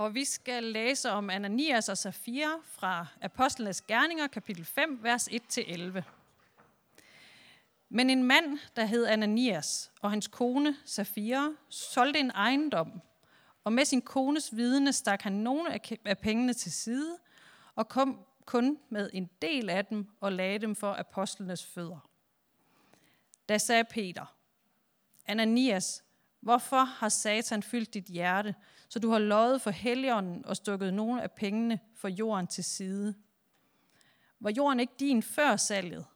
Og vi skal læse om Ananias og Safira fra Apostlenes Gerninger, kapitel 5, vers 1-11. Men en mand, der hed Ananias, og hans kone Safira, solgte en ejendom, og med sin kones vidne stak han nogle af pengene til side, og kom kun med en del af dem og lagde dem for apostlenes fødder. Da sagde Peter, Ananias, hvorfor har Satan fyldt dit hjerte, så du har løjet for helligånden og stukket nogle af pengene for jorden til side? Var jorden ikke din før salget?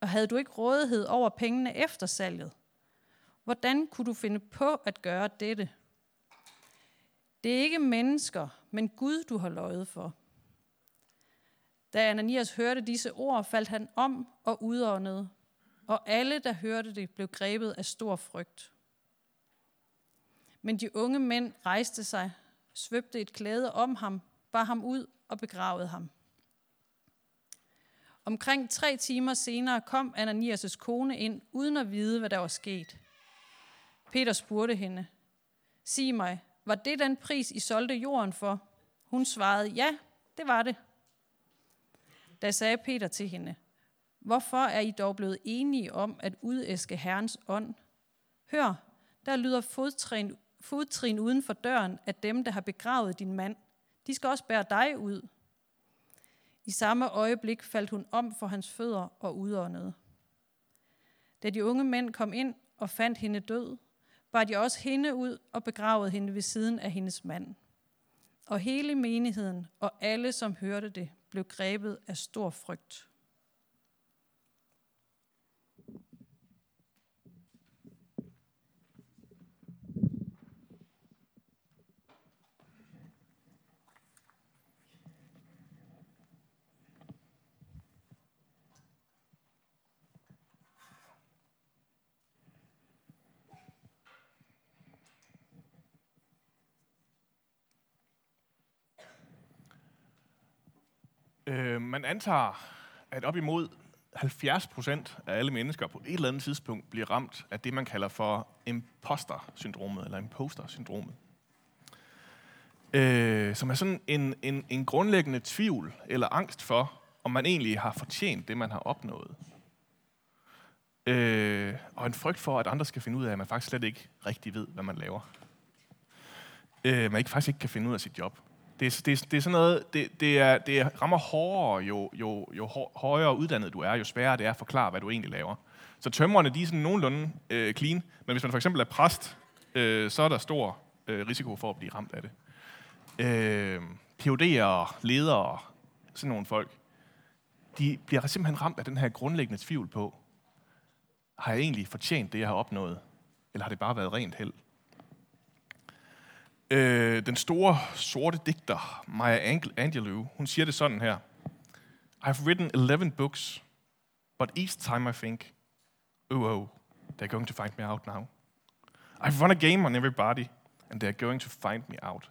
Og havde du ikke rådighed over pengene efter salget? Hvordan kunne du finde på at gøre dette? Det er ikke mennesker, men Gud, du har løjet for. Da Ananias hørte disse ord, faldt han om og udåndede, og alle, der hørte det, blev grebet af stor frygt. Men de unge mænd rejste sig, svøbte et klæde om ham, bar ham ud og begravede ham. Omkring tre timer senere kom Ananias' kone ind, uden at vide, hvad der var sket. Peter spurgte hende, Sig mig, var det den pris, I solgte jorden for? Hun svarede, ja, det var det. Da sagde Peter til hende, hvorfor er I dog blevet enige om at udæske Herrens ånd? Hør, der lyder fodtrin, fodtrin uden for døren af dem, der har begravet din mand. De skal også bære dig ud. I samme øjeblik faldt hun om for hans fødder og udåndede. Da de unge mænd kom ind og fandt hende død, bar de også hende ud og begravede hende ved siden af hendes mand. Og hele menigheden og alle, som hørte det, blev grebet af stor frygt. Øh, man antager, at op imod 70 procent af alle mennesker på et eller andet tidspunkt bliver ramt af det, man kalder for imposter-syndromet, eller imposter-syndromet. Øh, som er sådan en, en, en grundlæggende tvivl eller angst for, om man egentlig har fortjent det, man har opnået. Øh, og en frygt for, at andre skal finde ud af, at man faktisk slet ikke rigtig ved, hvad man laver. Øh, man ikke faktisk ikke kan finde ud af sit job. Det, det, det er sådan noget, det, det, er, det rammer hårdere, jo, jo, jo højere uddannet du er, jo sværere det er at forklare, hvad du egentlig laver. Så tømmerne, de er sådan nogenlunde øh, clean, men hvis man for eksempel er præst, øh, så er der stor øh, risiko for at blive ramt af det. Øh, PUD'ere, ledere, sådan nogle folk, de bliver simpelthen ramt af den her grundlæggende tvivl på, har jeg egentlig fortjent det, jeg har opnået, eller har det bare været rent held? Øh, den store sorte digter, Maya Angelou, hun siger det sådan her. I've written 11 books, but each time I think, oh, oh, they're going to find me out now. I've run a game on everybody, and they're going to find me out.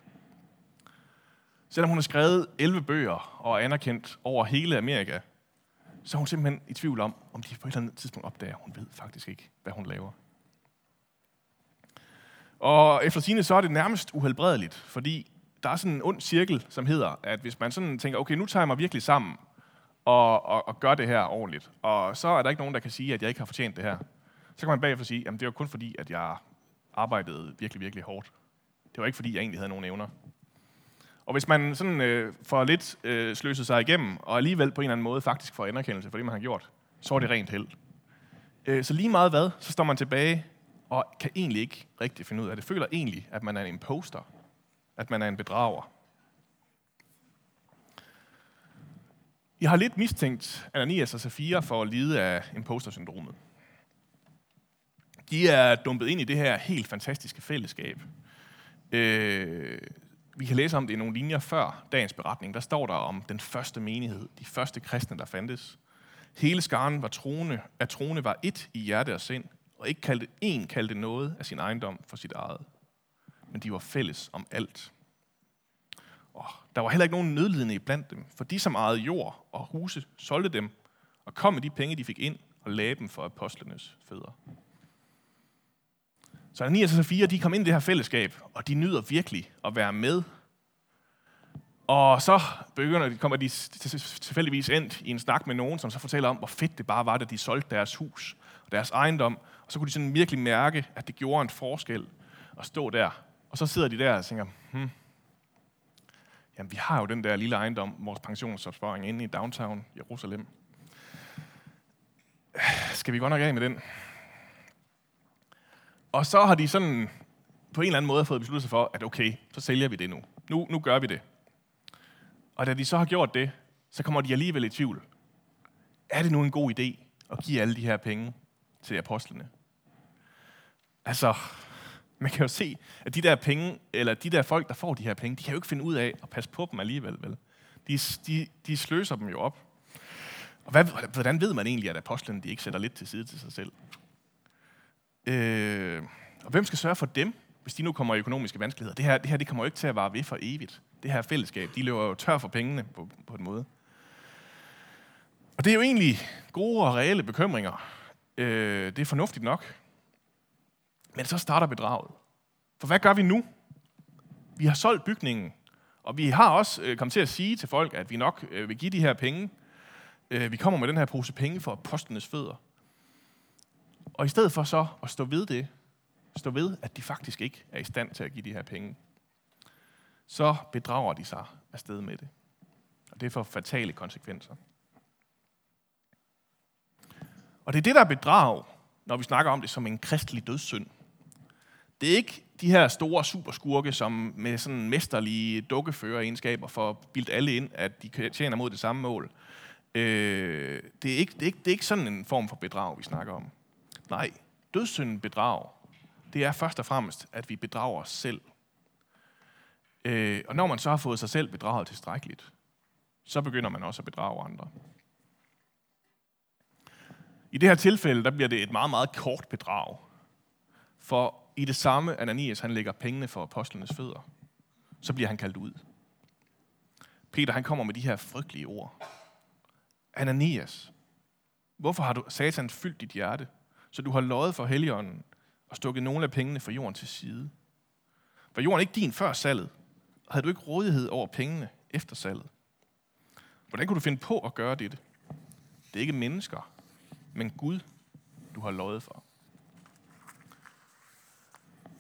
Selvom hun har skrevet 11 bøger og er anerkendt over hele Amerika, så er hun simpelthen i tvivl om, om de på et eller andet tidspunkt opdager, hun ved faktisk ikke, hvad hun laver. Og efter sine så er det nærmest uhelbredeligt, fordi der er sådan en ond cirkel, som hedder, at hvis man sådan tænker, okay, nu tager jeg mig virkelig sammen og, og, og gør det her ordentligt, og så er der ikke nogen, der kan sige, at jeg ikke har fortjent det her. Så kan man bagefter sige, at det var kun fordi, at jeg arbejdede virkelig, virkelig hårdt. Det var ikke fordi, jeg egentlig havde nogen evner. Og hvis man sådan øh, får lidt øh, sløset sig igennem, og alligevel på en eller anden måde faktisk får anerkendelse for det, man har gjort, så er det rent held. Øh, så lige meget hvad, så står man tilbage og kan egentlig ikke rigtig finde ud af det. Føler egentlig, at man er en imposter, at man er en bedrager. Jeg har lidt mistænkt Ananias og Safira for at lide af imposter-syndromet. De er dumpet ind i det her helt fantastiske fællesskab. Øh, vi kan læse om det i nogle linjer før dagens beretning. Der står der om den første menighed, de første kristne, der fandtes. Hele skaren var troende, at troende var et i hjerte og sind og ikke kaldte, en kaldte noget af sin ejendom for sit eget. Men de var fælles om alt. Og der var heller ikke nogen nødlidende i blandt dem, for de som ejede jord og huse solgte dem og kom med de penge, de fik ind og lagde dem for apostlenes fødder. Så Ananias og Safira, de kom ind i det her fællesskab, og de nyder virkelig at være med Og så begynder de, kommer de tilfældigvis ind i en snak med nogen, som så fortæller om, hvor fedt det bare var, da de solgte deres hus og deres ejendom. Og så kunne de sådan virkelig mærke, at det gjorde en forskel at stå der. Og så sidder de der og tænker, hmm, jamen vi har jo den der lille ejendom, vores pensionsopsparing inde i downtown Jerusalem. Skal vi godt nok af med den? Og så har de sådan på en eller anden måde fået besluttet sig for, at okay, så sælger vi det nu. Nu, nu gør vi det. Og da de så har gjort det, så kommer de alligevel i tvivl. Er det nu en god idé at give alle de her penge til apostlene? Altså, man kan jo se, at de der penge, eller de der folk, der får de her penge, de kan jo ikke finde ud af at passe på dem alligevel. Vel? De, de, de sløser dem jo op. Og hvad, hvordan ved man egentlig, at apostlene de ikke sætter lidt til side til sig selv? Øh, og hvem skal sørge for dem, hvis de nu kommer i økonomiske vanskeligheder? Det her, det her det kommer jo ikke til at vare ved for evigt. Det her fællesskab, de løber jo tør for pengene på, på en måde. Og det er jo egentlig gode og reelle bekymringer. Øh, det er fornuftigt nok. Men så starter bedraget. For hvad gør vi nu? Vi har solgt bygningen, og vi har også øh, kommet til at sige til folk, at vi nok øh, vil give de her penge. Øh, vi kommer med den her pose penge for postenes fødder. Og i stedet for så at stå ved det, stå ved, at de faktisk ikke er i stand til at give de her penge, så bedrager de sig afsted med det. Og det får fatale konsekvenser. Og det er det, der er bedrag, når vi snakker om det som en kristelig dødssynd. Det er ikke de her store superskurke, som med sådan mesterlige dukkeføreregenskaber får bildt alle ind, at de tjener mod det samme mål. Øh, det, er ikke, det, er ikke, det er ikke sådan en form for bedrag, vi snakker om. Nej, dødssynden bedrag, det er først og fremmest, at vi bedrager os selv. Øh, og når man så har fået sig selv bedraget tilstrækkeligt, så begynder man også at bedrage andre. I det her tilfælde, der bliver det et meget, meget kort bedrag. For i det samme, Ananias han lægger pengene for apostlenes fødder, så bliver han kaldt ud. Peter han kommer med de her frygtelige ord. Ananias, hvorfor har du satan fyldt dit hjerte, så du har løjet for heligånden og stukket nogle af pengene fra jorden til side? Var jorden ikke din før salget? Og havde du ikke rådighed over pengene efter salget? Hvordan kunne du finde på at gøre dette? Det er ikke mennesker, men Gud, du har løjet for.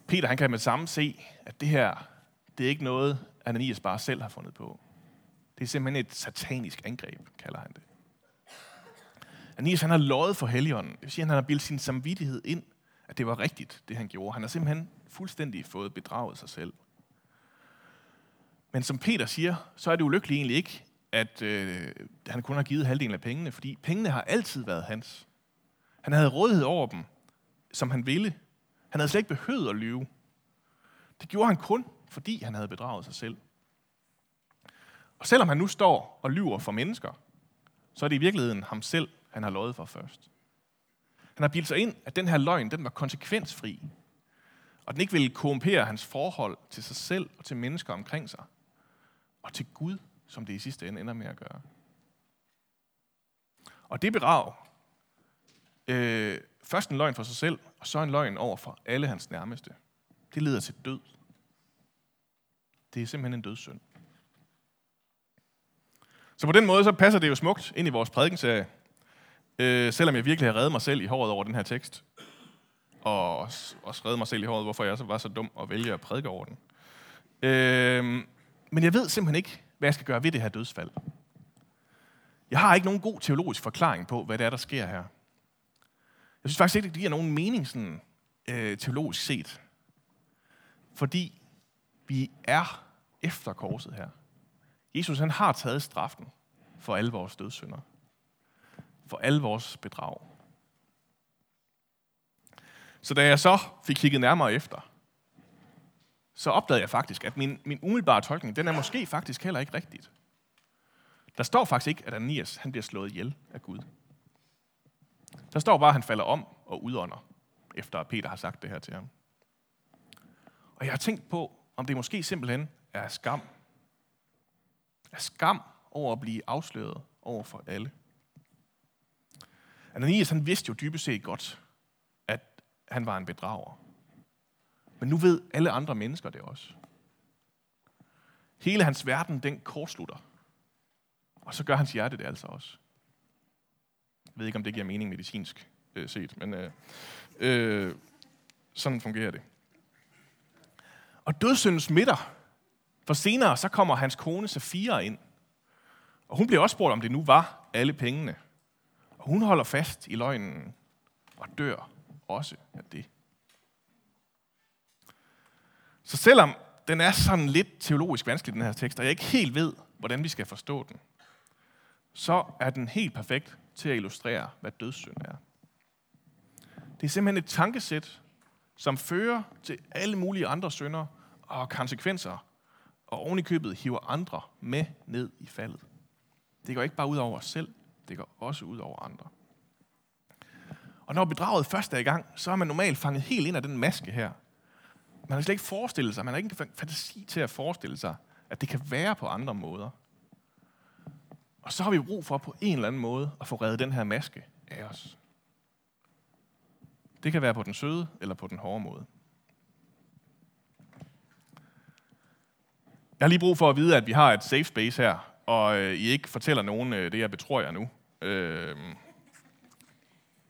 Peter han kan med samme se, at det her, det er ikke noget, Ananias bare selv har fundet på. Det er simpelthen et satanisk angreb, kalder han det. Ananias han har løjet for Helligånden. Det vil sige, at han har bildt sin samvittighed ind, at det var rigtigt, det han gjorde. Han har simpelthen fuldstændig fået bedraget sig selv. Men som Peter siger, så er det ulykkeligt egentlig ikke, at øh, han kun har givet halvdelen af pengene, fordi pengene har altid været hans. Han havde rådighed over dem, som han ville. Han havde slet ikke behøvet at lyve. Det gjorde han kun, fordi han havde bedraget sig selv. Og selvom han nu står og lyver for mennesker, så er det i virkeligheden ham selv, han har løjet for først. Han har bildt sig ind, at den her løgn, den var konsekvensfri. Og den ikke ville korrumpere hans forhold til sig selv og til mennesker omkring sig. Og til Gud, som det i sidste ende ender med at gøre. Og det bedrag, øh, først en løgn for sig selv, og så en løgn over for alle hans nærmeste, det leder til død. Det er simpelthen en dødssynd. Så på den måde så passer det jo smukt ind i vores prædikenserie, øh, selvom jeg virkelig har reddet mig selv i håret over den her tekst, og også reddet mig selv i håret, hvorfor jeg så var så dum at vælge at prædike over den. Øh, men jeg ved simpelthen ikke, hvad jeg skal gøre ved det her dødsfald. Jeg har ikke nogen god teologisk forklaring på, hvad det er, der sker her. Jeg synes faktisk ikke, det giver nogen mening sådan, øh, teologisk set. Fordi vi er efter korset her. Jesus han har taget straffen for alle vores dødssynder. For alle vores bedrag. Så da jeg så fik kigget nærmere efter, så opdagede jeg faktisk, at min, min umiddelbare tolkning, den er måske faktisk heller ikke rigtigt. Der står faktisk ikke, at Ananias han bliver slået ihjel af Gud. Der står bare, at han falder om og udånder, efter at Peter har sagt det her til ham. Og jeg har tænkt på, om det måske simpelthen er skam. Er skam over at blive afsløret over for alle. Ananias han vidste jo dybest set godt, at han var en bedrager. Men nu ved alle andre mennesker det også. Hele hans verden, den kortslutter. Og så gør hans hjerte det altså også. Jeg ved ikke, om det giver mening medicinsk øh, set, men øh, øh, sådan fungerer det. Og dødssynden smitter. For senere så kommer hans kone Safira ind. Og hun bliver også spurgt, om det nu var alle pengene. Og hun holder fast i løgnen og dør også af det. Så selvom den er sådan lidt teologisk vanskelig, den her tekst, og jeg ikke helt ved, hvordan vi skal forstå den, så er den helt perfekt til at illustrere, hvad dødssynd er. Det er simpelthen et tankesæt, som fører til alle mulige andre synder og konsekvenser, og ovenikøbet hiver andre med ned i faldet. Det går ikke bare ud over os selv, det går også ud over andre. Og når bedraget først er i gang, så er man normalt fanget helt ind af den maske her. Man har slet ikke forestillet sig, man har ikke en fantasi til at forestille sig, at det kan være på andre måder. Og så har vi brug for på en eller anden måde at få reddet den her maske af os. Det kan være på den søde eller på den hårde måde. Jeg har lige brug for at vide, at vi har et safe space her, og øh, I ikke fortæller nogen øh, det, jeg betror jer nu. Øh,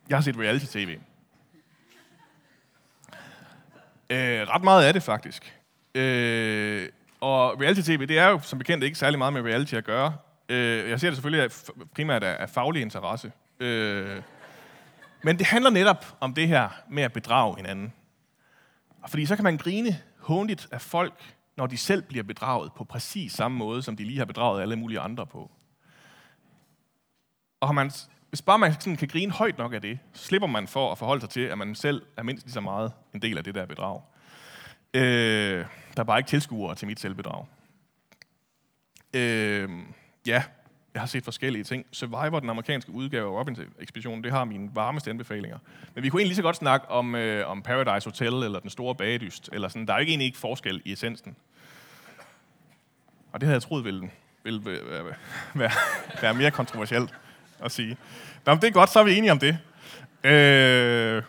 jeg har set reality-tv. Øh, ret meget af det, faktisk. Øh, og reality-tv, det er jo som bekendt ikke særlig meget med reality at gøre. Øh, jeg ser det selvfølgelig primært af, af faglig interesse. Øh, men det handler netop om det her med at bedrage hinanden. Fordi så kan man grine håndligt af folk, når de selv bliver bedraget på præcis samme måde, som de lige har bedraget alle mulige andre på. Og man, hvis bare man sådan kan grine højt nok af det, så slipper man for at forholde sig til, at man selv er mindst lige så meget en del af det der bedrag. Øh, der er bare ikke tilskuere til mit selvbedrag. Øh, ja, jeg har set forskellige ting. Survivor, den amerikanske udgave af Robinson-ekspeditionen, det har mine varmeste anbefalinger. Men vi kunne egentlig lige så godt snakke om, øh, om Paradise Hotel, eller Den Store Bagedyst, eller sådan. Der er jo ikke egentlig ikke forskel i essensen. Og det havde jeg troet ville, ville være, være, være mere kontroversielt at sige. Nå, men det er godt, så er vi enige om det. Øh,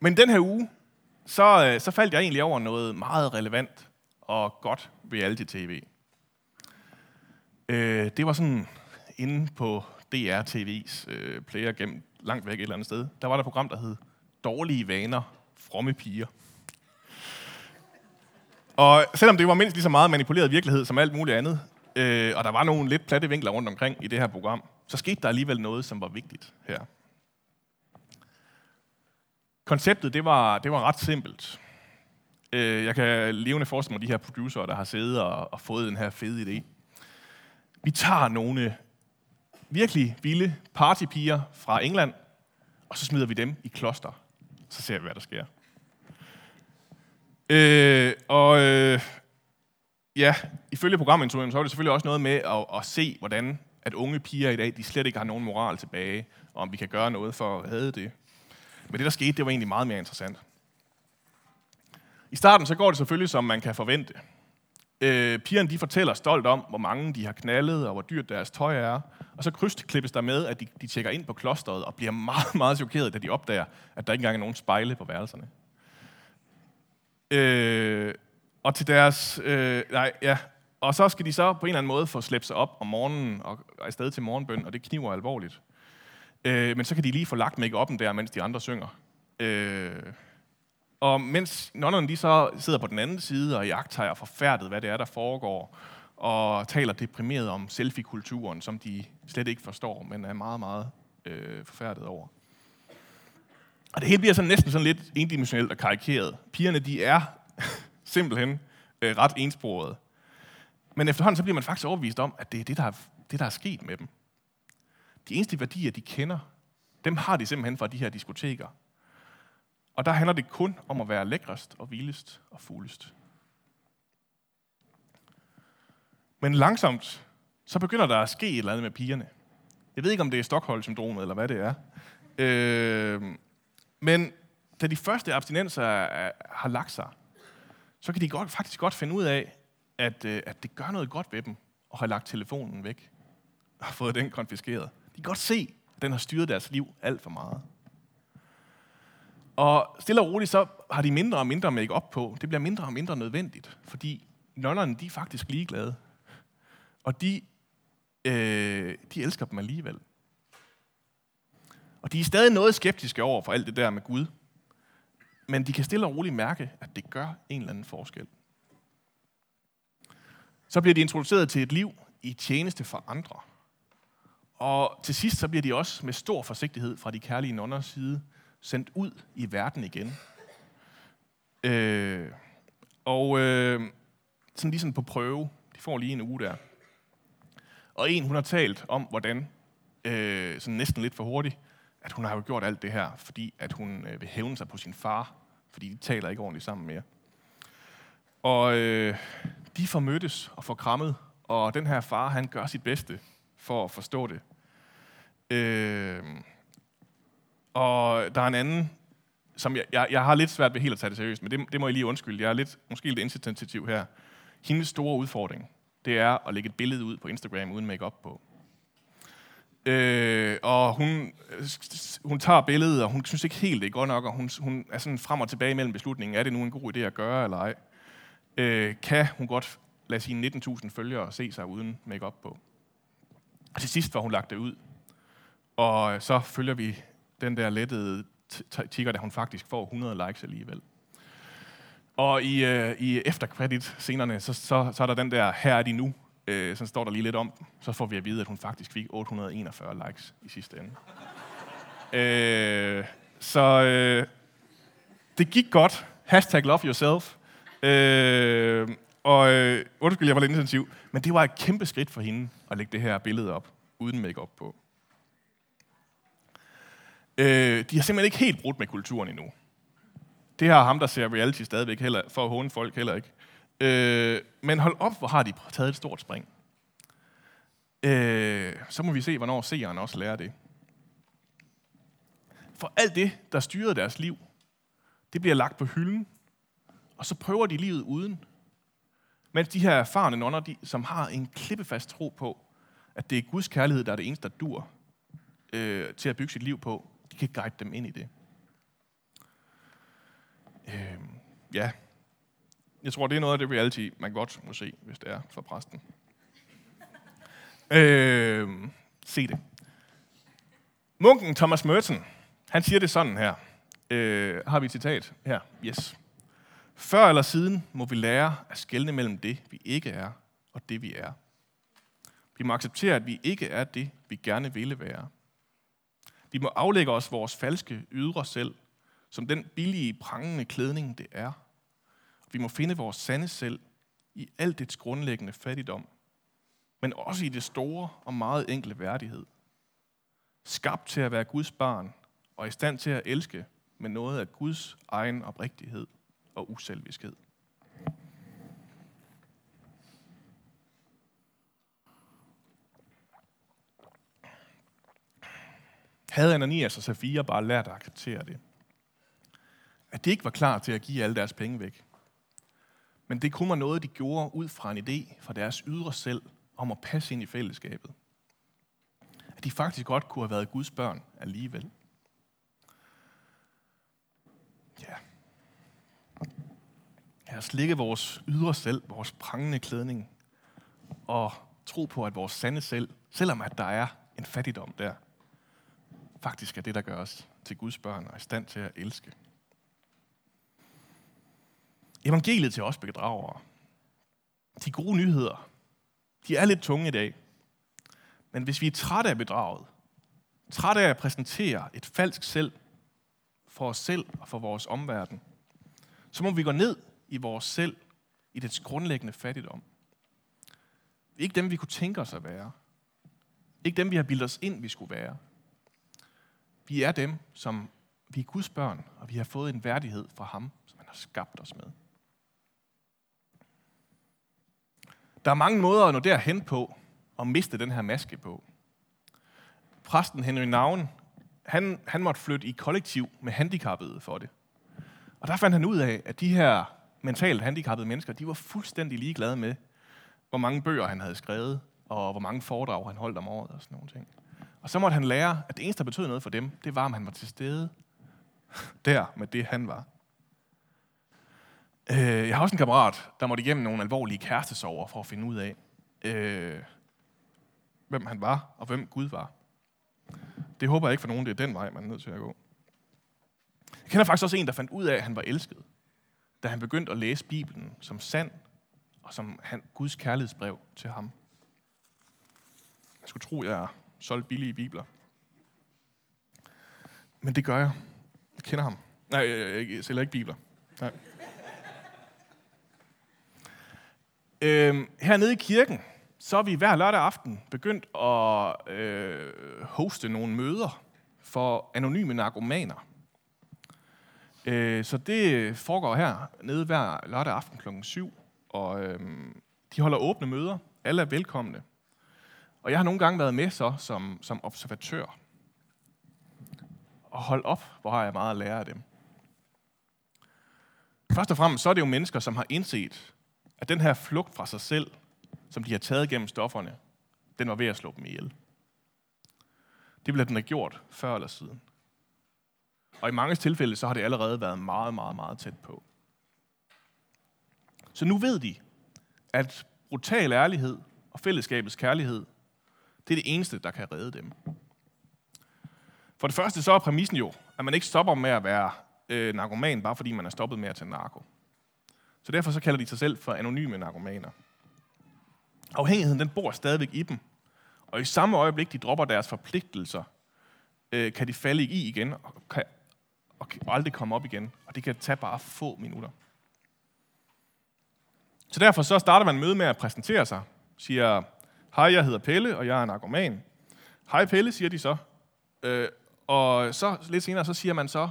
men den her uge, så, øh, så faldt jeg egentlig over noget meget relevant og godt reality-tv. Øh, det var sådan inde på DR-TV's øh, player gennem langt væk et eller andet sted. Der var der et program, der hed Dårlige vaner, fromme piger. Og selvom det var mindst lige så meget manipuleret virkelighed som alt muligt andet, øh, og der var nogle lidt platte vinkler rundt omkring i det her program, så skete der alligevel noget, som var vigtigt her. Konceptet, det var, det var ret simpelt. Øh, jeg kan levende forestille mig de her producer, der har siddet og, og fået den her fede idé. Vi tager nogle virkelig vilde partypiger fra England, og så smider vi dem i kloster. Så ser vi, hvad der sker. Øh, og øh, ja, ifølge programintroen, så er det selvfølgelig også noget med at, at se, hvordan at unge piger i dag, de slet ikke har nogen moral tilbage, og om vi kan gøre noget for at redde det. Men det, der skete, det var egentlig meget mere interessant. I starten så går det selvfølgelig, som man kan forvente. Øh, pigerne de fortæller stolt om, hvor mange de har knaldet, og hvor dyrt deres tøj er. Og så krydsklippes der med, at de, de tjekker ind på klosteret og bliver meget, meget chokeret, da de opdager, at der ikke engang er nogen spejle på værelserne. Øh, og til deres... Øh, nej, ja. Og så skal de så på en eller anden måde få slæbt sig op om morgenen og afsted til morgenbøn, og det kniver alvorligt. Øh, men så kan de lige få lagt make up'en der, mens de andre synger. Øh, og mens nonnerne de så sidder på den anden side og jagter forfærdet, hvad det er, der foregår, og taler deprimeret om selfie-kulturen, som de slet ikke forstår, men er meget, meget øh, forfærdet over. Og det hele bliver sådan næsten sådan lidt endimensionelt og karikeret. Pigerne, de er simpelthen øh, ret ensporede. Men efterhånden så bliver man faktisk overbevist om, at det er det, der er, det, der er sket med dem. De eneste værdier, de kender, dem har de simpelthen fra de her diskoteker. Og der handler det kun om at være lækrest og vildest og fuglest. Men langsomt, så begynder der at ske et eller andet med pigerne. Jeg ved ikke, om det er Stockholm-syndromet, eller hvad det er. Øh, men da de første abstinenser har lagt sig, så kan de godt, faktisk godt finde ud af, at, øh, at det gør noget godt ved dem at have lagt telefonen væk og fået den konfiskeret. De kan godt se, at den har styret deres liv alt for meget. Og stille og roligt, så har de mindre og mindre make op på. Det bliver mindre og mindre nødvendigt, fordi nonnerne, de er faktisk ligeglade. Og de, øh, de elsker dem alligevel. Og de er stadig noget skeptiske over for alt det der med Gud. Men de kan stille og roligt mærke, at det gør en eller anden forskel. Så bliver de introduceret til et liv i tjeneste for andre. Og til sidst så bliver de også med stor forsigtighed fra de kærlige nonners side sendt ud i verden igen. Øh, og øh, sådan ligesom på prøve. De får lige en uge der. Og en, hun har talt om, hvordan, øh, sådan næsten lidt for hurtigt, at hun har jo gjort alt det her, fordi at hun øh, vil hævne sig på sin far, fordi de taler ikke ordentligt sammen mere. Og øh, de får mødtes og får krammet, og den her far, han gør sit bedste for at forstå det. Øh, og der er en anden, som jeg, jeg, jeg har lidt svært ved helt at tage det seriøst, men det, det må jeg lige undskylde. Jeg er lidt, måske lidt incitativ her. Hendes store udfordring, det er at lægge et billede ud på Instagram uden makeup på. Øh, og hun, hun tager billedet, og hun synes ikke helt, det er godt nok, og hun, hun er sådan frem og tilbage mellem beslutningen, er det nu en god idé at gøre eller ej? Øh, kan hun godt lade sine 19.000 følgere se sig uden makeup på? Og til sidst var hun lagt det ud. Og så følger vi den der lettede tigger, da hun faktisk får 100 likes alligevel. Og i, øh, i efterkredit-scenerne, så, så, så er der den der, her er de nu, øh, så står der lige lidt om. Så får vi at vide, at hun faktisk fik 841 likes i sidste ende. øh, så øh, det gik godt. Hashtag love yourself. Øh, og øh, undskyld, jeg var lidt intensiv, men det var et kæmpe skridt for hende at lægge det her billede op, uden makeup på. Øh, de har simpelthen ikke helt brudt med kulturen endnu. Det har ham, der ser reality stadigvæk heller, for at håne folk heller ikke. Øh, men hold op, hvor har de taget et stort spring. Øh, så må vi se, hvornår seeren også lærer det. For alt det, der styrede deres liv, det bliver lagt på hylden, og så prøver de livet uden. Mens de her erfarne nonner, de, som har en klippefast tro på, at det er Guds kærlighed, der er det eneste, der dur øh, til at bygge sit liv på, kan guide dem ind i det. Øh, ja, jeg tror, det er noget af det reality, man godt må se, hvis det er for præsten. øh, se det. Munken Thomas Merton, han siger det sådan her. Øh, har vi et citat her? Yes. Før eller siden må vi lære at skelne mellem det, vi ikke er, og det, vi er. Vi må acceptere, at vi ikke er det, vi gerne ville være. Vi må aflægge os vores falske ydre selv, som den billige, prangende klædning, det er – vi må finde vores sande selv i alt dets grundlæggende fattigdom, men også i det store og meget enkle værdighed. Skabt til at være Guds barn og i stand til at elske med noget af Guds egen oprigtighed og uselviskhed. Havde Ananias og Safira bare lært at acceptere det? At de ikke var klar til at give alle deres penge væk? Men det kunne være noget, de gjorde ud fra en idé fra deres ydre selv om at passe ind i fællesskabet. At de faktisk godt kunne have været Guds børn alligevel. Ja. Lad os lægge vores ydre selv, vores prangende klædning, og tro på, at vores sande selv, selvom at der er en fattigdom der, faktisk er det, der gør os til Guds børn og er i stand til at elske. Evangeliet til os bedrager. De gode nyheder, de er lidt tunge i dag. Men hvis vi er trætte af bedraget, trætte af at præsentere et falsk selv for os selv og for vores omverden, så må vi gå ned i vores selv, i dets grundlæggende fattigdom. Vi er ikke dem, vi kunne tænke os at være. Ikke dem, vi har bildet os ind, vi skulle være. Vi er dem, som vi er Guds børn, og vi har fået en værdighed fra ham, som han har skabt os med. Der er mange måder at nå derhen på, og miste den her maske på. Præsten Henry Navn, han, han måtte flytte i kollektiv med handicappede for det. Og der fandt han ud af, at de her mentalt handicappede mennesker, de var fuldstændig ligeglade med, hvor mange bøger han havde skrevet, og hvor mange foredrag han holdt om året og sådan nogle ting. Og så måtte han lære, at det eneste, der betød noget for dem, det var, om han var til stede der med det, han var. Øh, jeg har også en kammerat, der måtte igennem nogle alvorlige kærestesover for at finde ud af, øh, hvem han var og hvem Gud var. Det håber jeg ikke for nogen, det er den vej, man er nødt til at gå. Jeg kender faktisk også en, der fandt ud af, at han var elsket, da han begyndte at læse Bibelen som sand og som han, Guds kærlighedsbrev til ham. Jeg skulle tro, jeg er solgt billige bibler. Men det gør jeg. Jeg kender ham. Nej, jeg sælger ikke bibler. Nej. Øhm, hernede i kirken, så er vi hver lørdag aften begyndt at øh, hoste nogle møder for anonyme narkomaner. Øh, så det foregår her nede hver lørdag aften kl. 7, og øh, de holder åbne møder. Alle er velkomne. Og jeg har nogle gange været med så som, som observatør. Og hold op, hvor har jeg meget at lære af dem. Først og fremmest så er det jo mennesker, som har indset, at den her flugt fra sig selv, som de har taget gennem stofferne, den var ved at slå dem ihjel. Det bliver den have gjort før eller siden. Og i mange tilfælde, så har det allerede været meget, meget, meget tæt på. Så nu ved de, at brutal ærlighed og fællesskabets kærlighed, det er det eneste, der kan redde dem. For det første så er præmissen jo, at man ikke stopper med at være øh, narkoman, bare fordi man er stoppet med at tage narko. Så derfor så kalder de sig selv for anonyme narkomaner. Afhængigheden den bor stadigvæk i dem. Og i samme øjeblik, de dropper deres forpligtelser, øh, kan de falde i igen og, kan, og, og aldrig komme op igen. Og det kan tage bare få minutter. Så derfor så starter man møde med at præsentere sig. Siger, hej, jeg hedder Pelle, og jeg er narkoman. Hej Pelle, siger de så. Øh, og så lidt senere, så siger man så,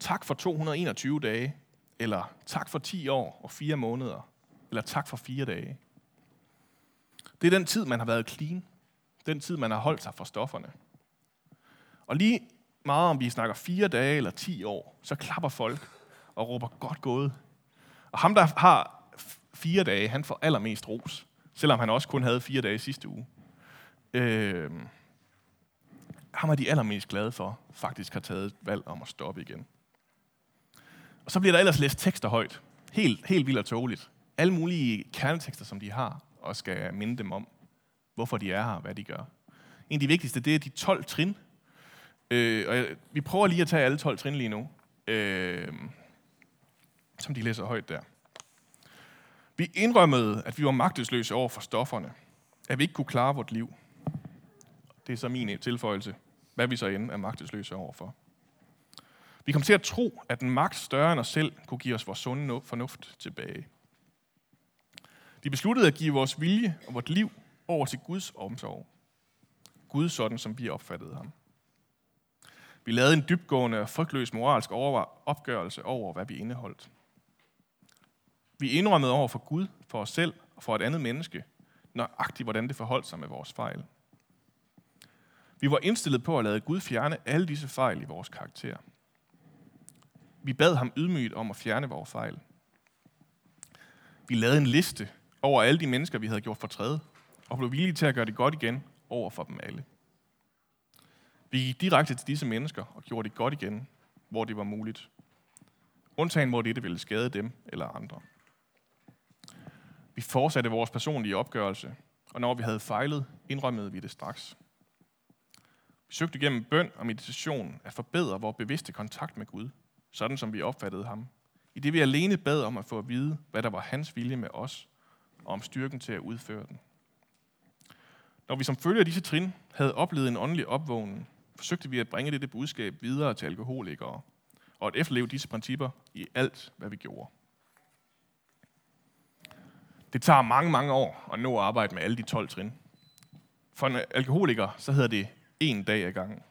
tak for 221 dage, eller tak for 10 år og 4 måneder, eller tak for 4 dage. Det er den tid, man har været clean. Den tid, man har holdt sig fra stofferne. Og lige meget om vi snakker 4 dage eller 10 år, så klapper folk og råber godt gået. Og ham, der har 4 dage, han får allermest ros, selvom han også kun havde fire dage sidste uge. Øh, ham er de allermest glade for, faktisk har taget et valg om at stoppe igen. Og så bliver der ellers læst tekster højt. Helt, helt vildt og tåligt. Alle mulige kernetekster, som de har, og skal minde dem om, hvorfor de er her og hvad de gør. En af de vigtigste, det er de 12 trin. Øh, og jeg, vi prøver lige at tage alle 12 trin lige nu, øh, som de læser højt der. Vi indrømmede, at vi var magtesløse over for stofferne. At vi ikke kunne klare vort liv. Det er så min tilføjelse. Hvad vi så end er magtesløse overfor. Vi kom til at tro, at en magt større end os selv kunne give os vores sunde fornuft tilbage. Vi besluttede at give vores vilje og vort liv over til Guds omsorg. Gud sådan, som vi opfattede ham. Vi lavede en dybgående og frygtløs moralsk opgørelse over, hvad vi indeholdt. Vi indrømmede over for Gud, for os selv og for et andet menneske, nøjagtigt hvordan det forholdt sig med vores fejl. Vi var indstillet på at lade Gud fjerne alle disse fejl i vores karakter. Vi bad ham ydmygt om at fjerne vores fejl. Vi lavede en liste over alle de mennesker, vi havde gjort fortræd, og blev villige til at gøre det godt igen over for dem alle. Vi gik direkte til disse mennesker og gjorde det godt igen, hvor det var muligt. Undtagen, hvor dette ville skade dem eller andre. Vi fortsatte vores personlige opgørelse, og når vi havde fejlet, indrømmede vi det straks. Vi søgte gennem bøn og meditation at forbedre vores bevidste kontakt med Gud, sådan som vi opfattede ham. I det vi alene bad om at få at vide, hvad der var hans vilje med os, og om styrken til at udføre den. Når vi som følge af disse trin havde oplevet en åndelig opvågning, forsøgte vi at bringe dette budskab videre til alkoholikere, og at efterleve disse principper i alt, hvad vi gjorde. Det tager mange, mange år at nå at arbejde med alle de 12 trin. For en alkoholiker, så hedder det en dag ad gangen.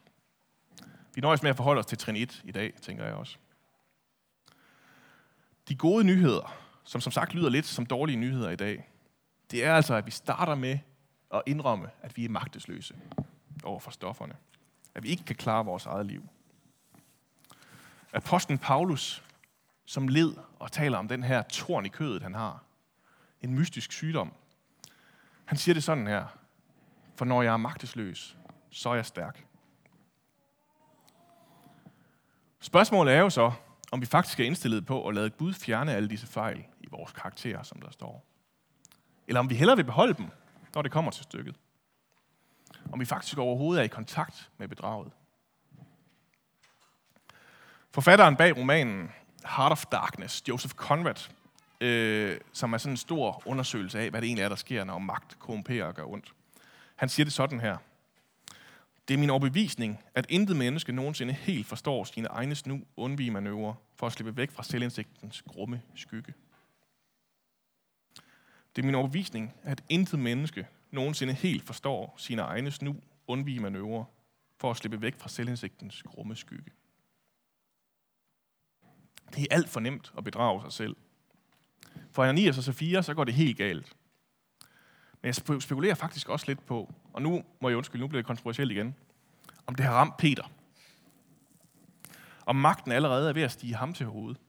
Vi nøjes med at forholde os til trin 1 i dag, tænker jeg også. De gode nyheder, som som sagt lyder lidt som dårlige nyheder i dag, det er altså, at vi starter med at indrømme, at vi er magtesløse over for stofferne. At vi ikke kan klare vores eget liv. Apostlen Paulus, som led og taler om den her torn i kødet, han har, en mystisk sygdom. Han siger det sådan her. For når jeg er magtesløs, så er jeg stærk. Spørgsmålet er jo så, om vi faktisk er indstillet på at lade Gud fjerne alle disse fejl i vores karakterer, som der står. Eller om vi hellere vil beholde dem, når det kommer til stykket. Om vi faktisk overhovedet er i kontakt med bedraget. Forfatteren bag romanen Heart of Darkness, Joseph Conrad, øh, som er sådan en stor undersøgelse af, hvad det egentlig er, der sker, når magt korrumperer og gør ondt. Han siger det sådan her. Det er min overbevisning, at intet menneske nogensinde helt forstår sine egne snu undvige manøvrer for at slippe væk fra selvindsigtens grumme skygge. Det er min overbevisning, at intet menneske nogensinde helt forstår sine egne snu undvige manøvrer for at slippe væk fra selvindsigtens grumme skygge. Det er alt for nemt at bedrage sig selv. For Ananias og Safira, så går det helt galt. Men jeg spekulerer faktisk også lidt på, og nu må jeg undskylde, nu bliver det kontroversielt igen, om det har ramt Peter. Om magten allerede er ved at stige ham til hovedet,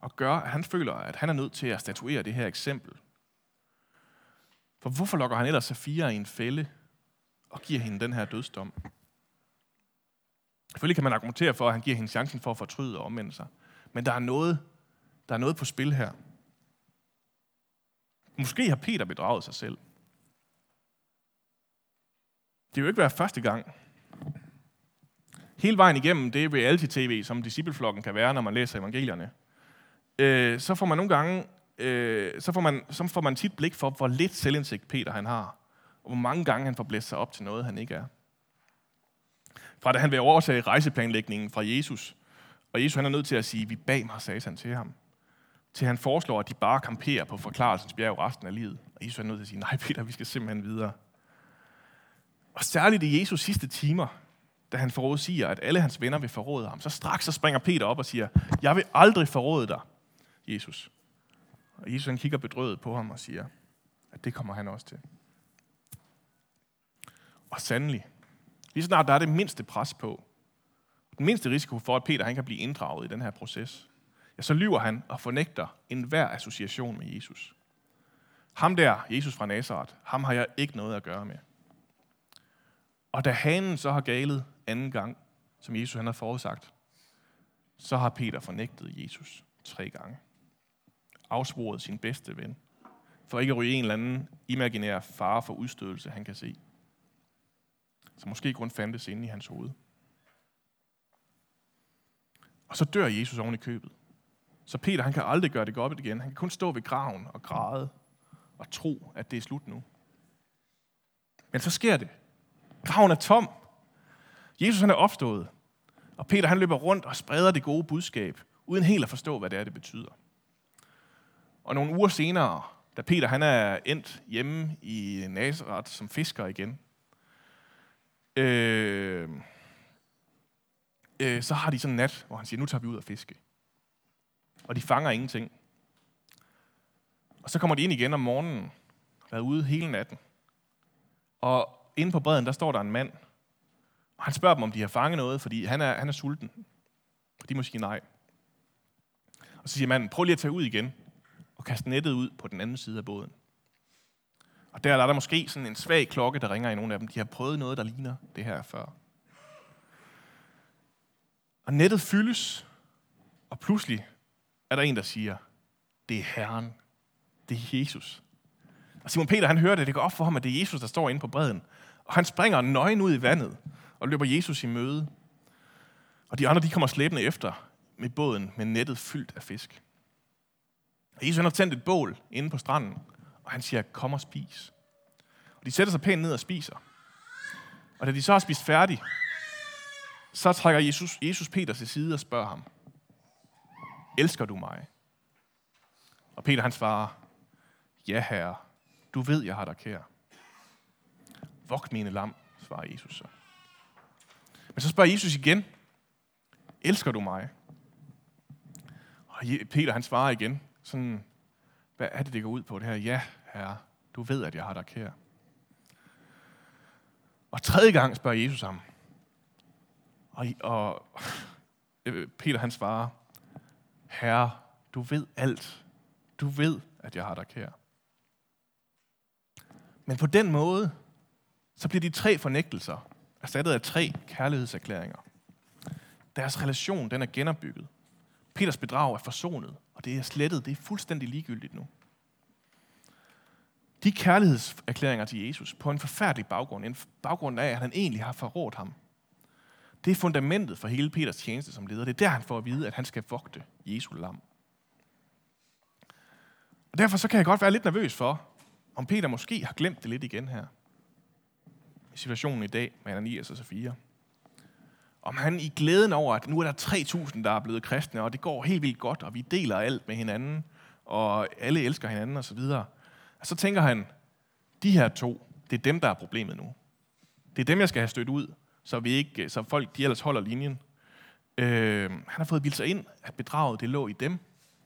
og gør, at han føler, at han er nødt til at statuere det her eksempel. For hvorfor lokker han ellers Safira i en fælde og giver hende den her dødsdom? Selvfølgelig kan man argumentere for, at han giver hende chancen for at fortryde og omvende sig. Men der er noget, der er noget på spil her. Måske har Peter bedraget sig selv. Det vil jo ikke være første gang. Hele vejen igennem det reality-tv, som discipleflokken kan være, når man læser evangelierne, øh, så får man nogle gange, øh, så, får man, så får man tit blik for, hvor lidt selvindsigt Peter han har, og hvor mange gange han får blæst sig op til noget, han ikke er. Fra da han vil overtage rejseplanlægningen fra Jesus, og Jesus han er nødt til at sige, vi bag mig, satan til ham. Til han foreslår, at de bare kamperer på forklarelsens bjerg resten af livet. Og Jesus er nødt til at sige, nej Peter, vi skal simpelthen videre. Og særligt i Jesus sidste timer, da han forudsiger, at alle hans venner vil forråde ham, så straks så springer Peter op og siger, jeg vil aldrig forråde dig, Jesus. Og Jesus han kigger bedrøvet på ham og siger, at det kommer han også til. Og sandelig, lige snart der er det mindste pres på, den mindste risiko for, at Peter han kan blive inddraget i den her proces, ja, så lyver han og fornægter enhver association med Jesus. Ham der, Jesus fra Nazareth, ham har jeg ikke noget at gøre med. Og da hanen så har galet anden gang, som Jesus han har forudsagt, så har Peter fornægtet Jesus tre gange. Afsvoret sin bedste ven, for ikke at ryge en eller anden imaginær fare for udstødelse, han kan se. Så måske kun fandtes inde i hans hoved. Og så dør Jesus oven i købet. Så Peter han kan aldrig gøre det godt igen. Han kan kun stå ved graven og græde og tro, at det er slut nu. Men så sker det. Graven er tom. Jesus han er opstået. Og Peter han løber rundt og spreder det gode budskab, uden helt at forstå, hvad det er, det betyder. Og nogle uger senere, da Peter han er endt hjemme i Nazareth som fisker igen, øh, øh, så har de sådan en nat, hvor han siger, nu tager vi ud og fiske. Og de fanger ingenting. Og så kommer de ind igen om morgenen, været ude hele natten. Og inde på bredden, der står der en mand, og han spørger dem, om de har fanget noget, fordi han er, han er sulten. Og de må sige nej. Og så siger manden, prøv lige at tage ud igen, og kaste nettet ud på den anden side af båden. Og der, der er der måske sådan en svag klokke, der ringer i nogle af dem. De har prøvet noget, der ligner det her før. Og nettet fyldes, og pludselig er der en, der siger, det er Herren, det er Jesus. Og Simon Peter, han hører det, det går op for ham, at det er Jesus, der står inde på bredden. Og han springer nøgen ud i vandet og løber Jesus i møde. Og de andre, de kommer slæbende efter med båden med nettet fyldt af fisk. Og Jesus han har tændt et bål inde på stranden, og han siger, kom og spis. Og de sætter sig pænt ned og spiser. Og da de så har spist færdig, så trækker Jesus, Jesus Peter til side og spørger ham, elsker du mig? Og Peter han svarer, ja herre, du ved, jeg har dig kær. Vogt mine lam, svarer Jesus så. Men så spørger Jesus igen, elsker du mig? Og Peter han svarer igen, sådan, hvad er det, det går ud på det her? Ja, herre, du ved, at jeg har dig kær. Og tredje gang spørger Jesus ham, og, og øh, Peter han svarer, Herre, du ved alt. Du ved, at jeg har dig kær. Men på den måde, så bliver de tre fornægtelser erstattet af tre kærlighedserklæringer. Deres relation, den er genopbygget. Peters bedrag er forsonet, og det er slettet. Det er fuldstændig ligegyldigt nu. De kærlighedserklæringer til Jesus på en forfærdelig baggrund, en baggrund af, at han egentlig har forrådt ham, det er fundamentet for hele Peters tjeneste som leder. Det er der, han får at vide, at han skal vogte Jesu lam. Og derfor så kan jeg godt være lidt nervøs for, om Peter måske har glemt det lidt igen her. I situationen i dag med Ananias og Sofia. Om han i glæden over, at nu er der 3.000, der er blevet kristne, og det går helt vildt godt, og vi deler alt med hinanden, og alle elsker hinanden osv. Og så tænker han, de her to, det er dem, der er problemet nu. Det er dem, jeg skal have stødt ud, så, vi ikke, øh, så folk de ellers holder linjen. Øh, han har fået bildt sig ind, at bedraget det lå i dem,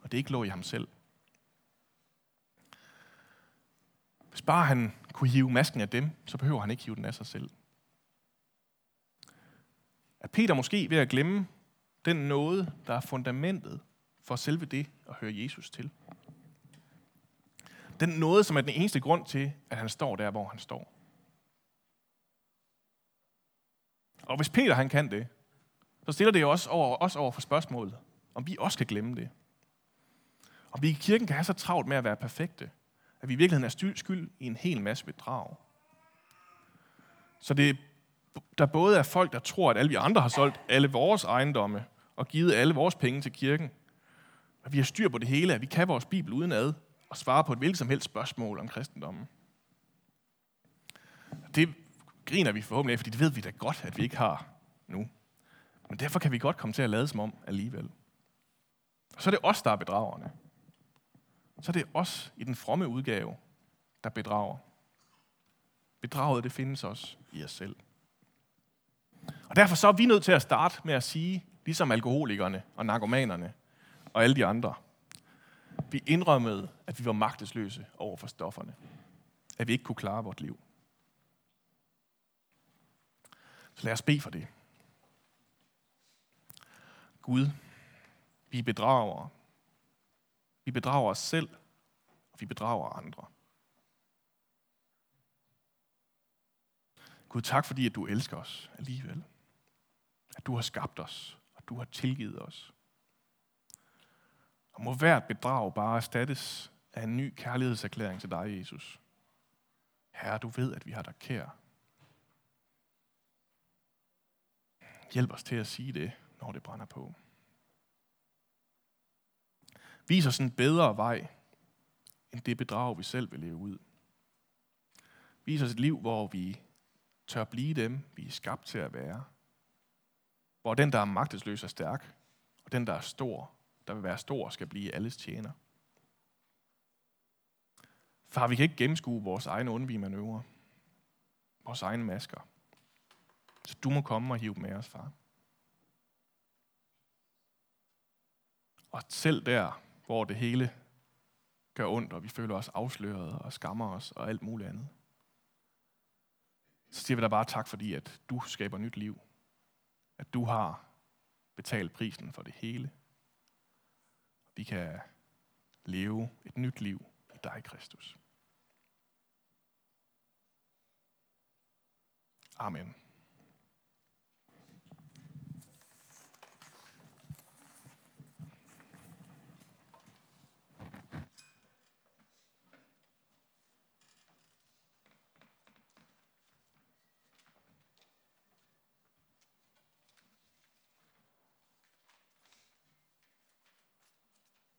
og det ikke lå i ham selv. Hvis bare han kunne hive masken af dem, så behøver han ikke hive den af sig selv. Er Peter måske ved at glemme den nåde, der er fundamentet for selve det at høre Jesus til? Den nåde, som er den eneste grund til, at han står der, hvor han står. Og hvis Peter han kan det, så stiller det jo også over, også over for spørgsmålet, om vi også kan glemme det. Om vi i kirken kan have så travlt med at være perfekte, at vi i virkeligheden er skyld i en hel masse bedrag. Så det, der både er folk, der tror, at alle vi andre har solgt alle vores ejendomme og givet alle vores penge til kirken, at vi har styr på det hele, at vi kan vores bibel uden ad og svare på et hvilket som helst spørgsmål om kristendommen. Det griner vi forhåbentlig af, fordi det ved vi da godt, at vi ikke har nu. Men derfor kan vi godt komme til at lade som om alligevel. Og så er det os, der er bedragerne. Så er det os i den fromme udgave, der bedrager. Bedraget, det findes også i os selv. Og derfor så er vi nødt til at starte med at sige, ligesom alkoholikerne og narkomanerne og alle de andre, vi indrømmede, at vi var magtesløse over for stofferne. At vi ikke kunne klare vort liv. Så lad os bede for det. Gud, vi bedrager. Vi bedrager os selv, og vi bedrager andre. Gud, tak fordi, at du elsker os alligevel. At du har skabt os, og du har tilgivet os. Og må hvert bedrag bare erstattes af en ny kærlighedserklæring til dig, Jesus. Herre, du ved, at vi har dig kær. Hjælp os til at sige det, når det brænder på. Vis os en bedre vej, end det bedrag, vi selv vil leve ud. Vis os et liv, hvor vi tør blive dem, vi er skabt til at være. Hvor den, der er magtesløs, er stærk, og den, der er stor, der vil være stor, skal blive alles tjener. Far, vi kan ikke gennemskue vores egne undvige manøvrer, vores egne masker. Så du må komme og hive dem med os, far. Og selv der, hvor det hele gør ondt, og vi føler os afsløret og skammer os og alt muligt andet, så siger vi da bare tak, fordi at du skaber nyt liv. At du har betalt prisen for det hele. Vi kan leve et nyt liv i dig, Kristus. Amen.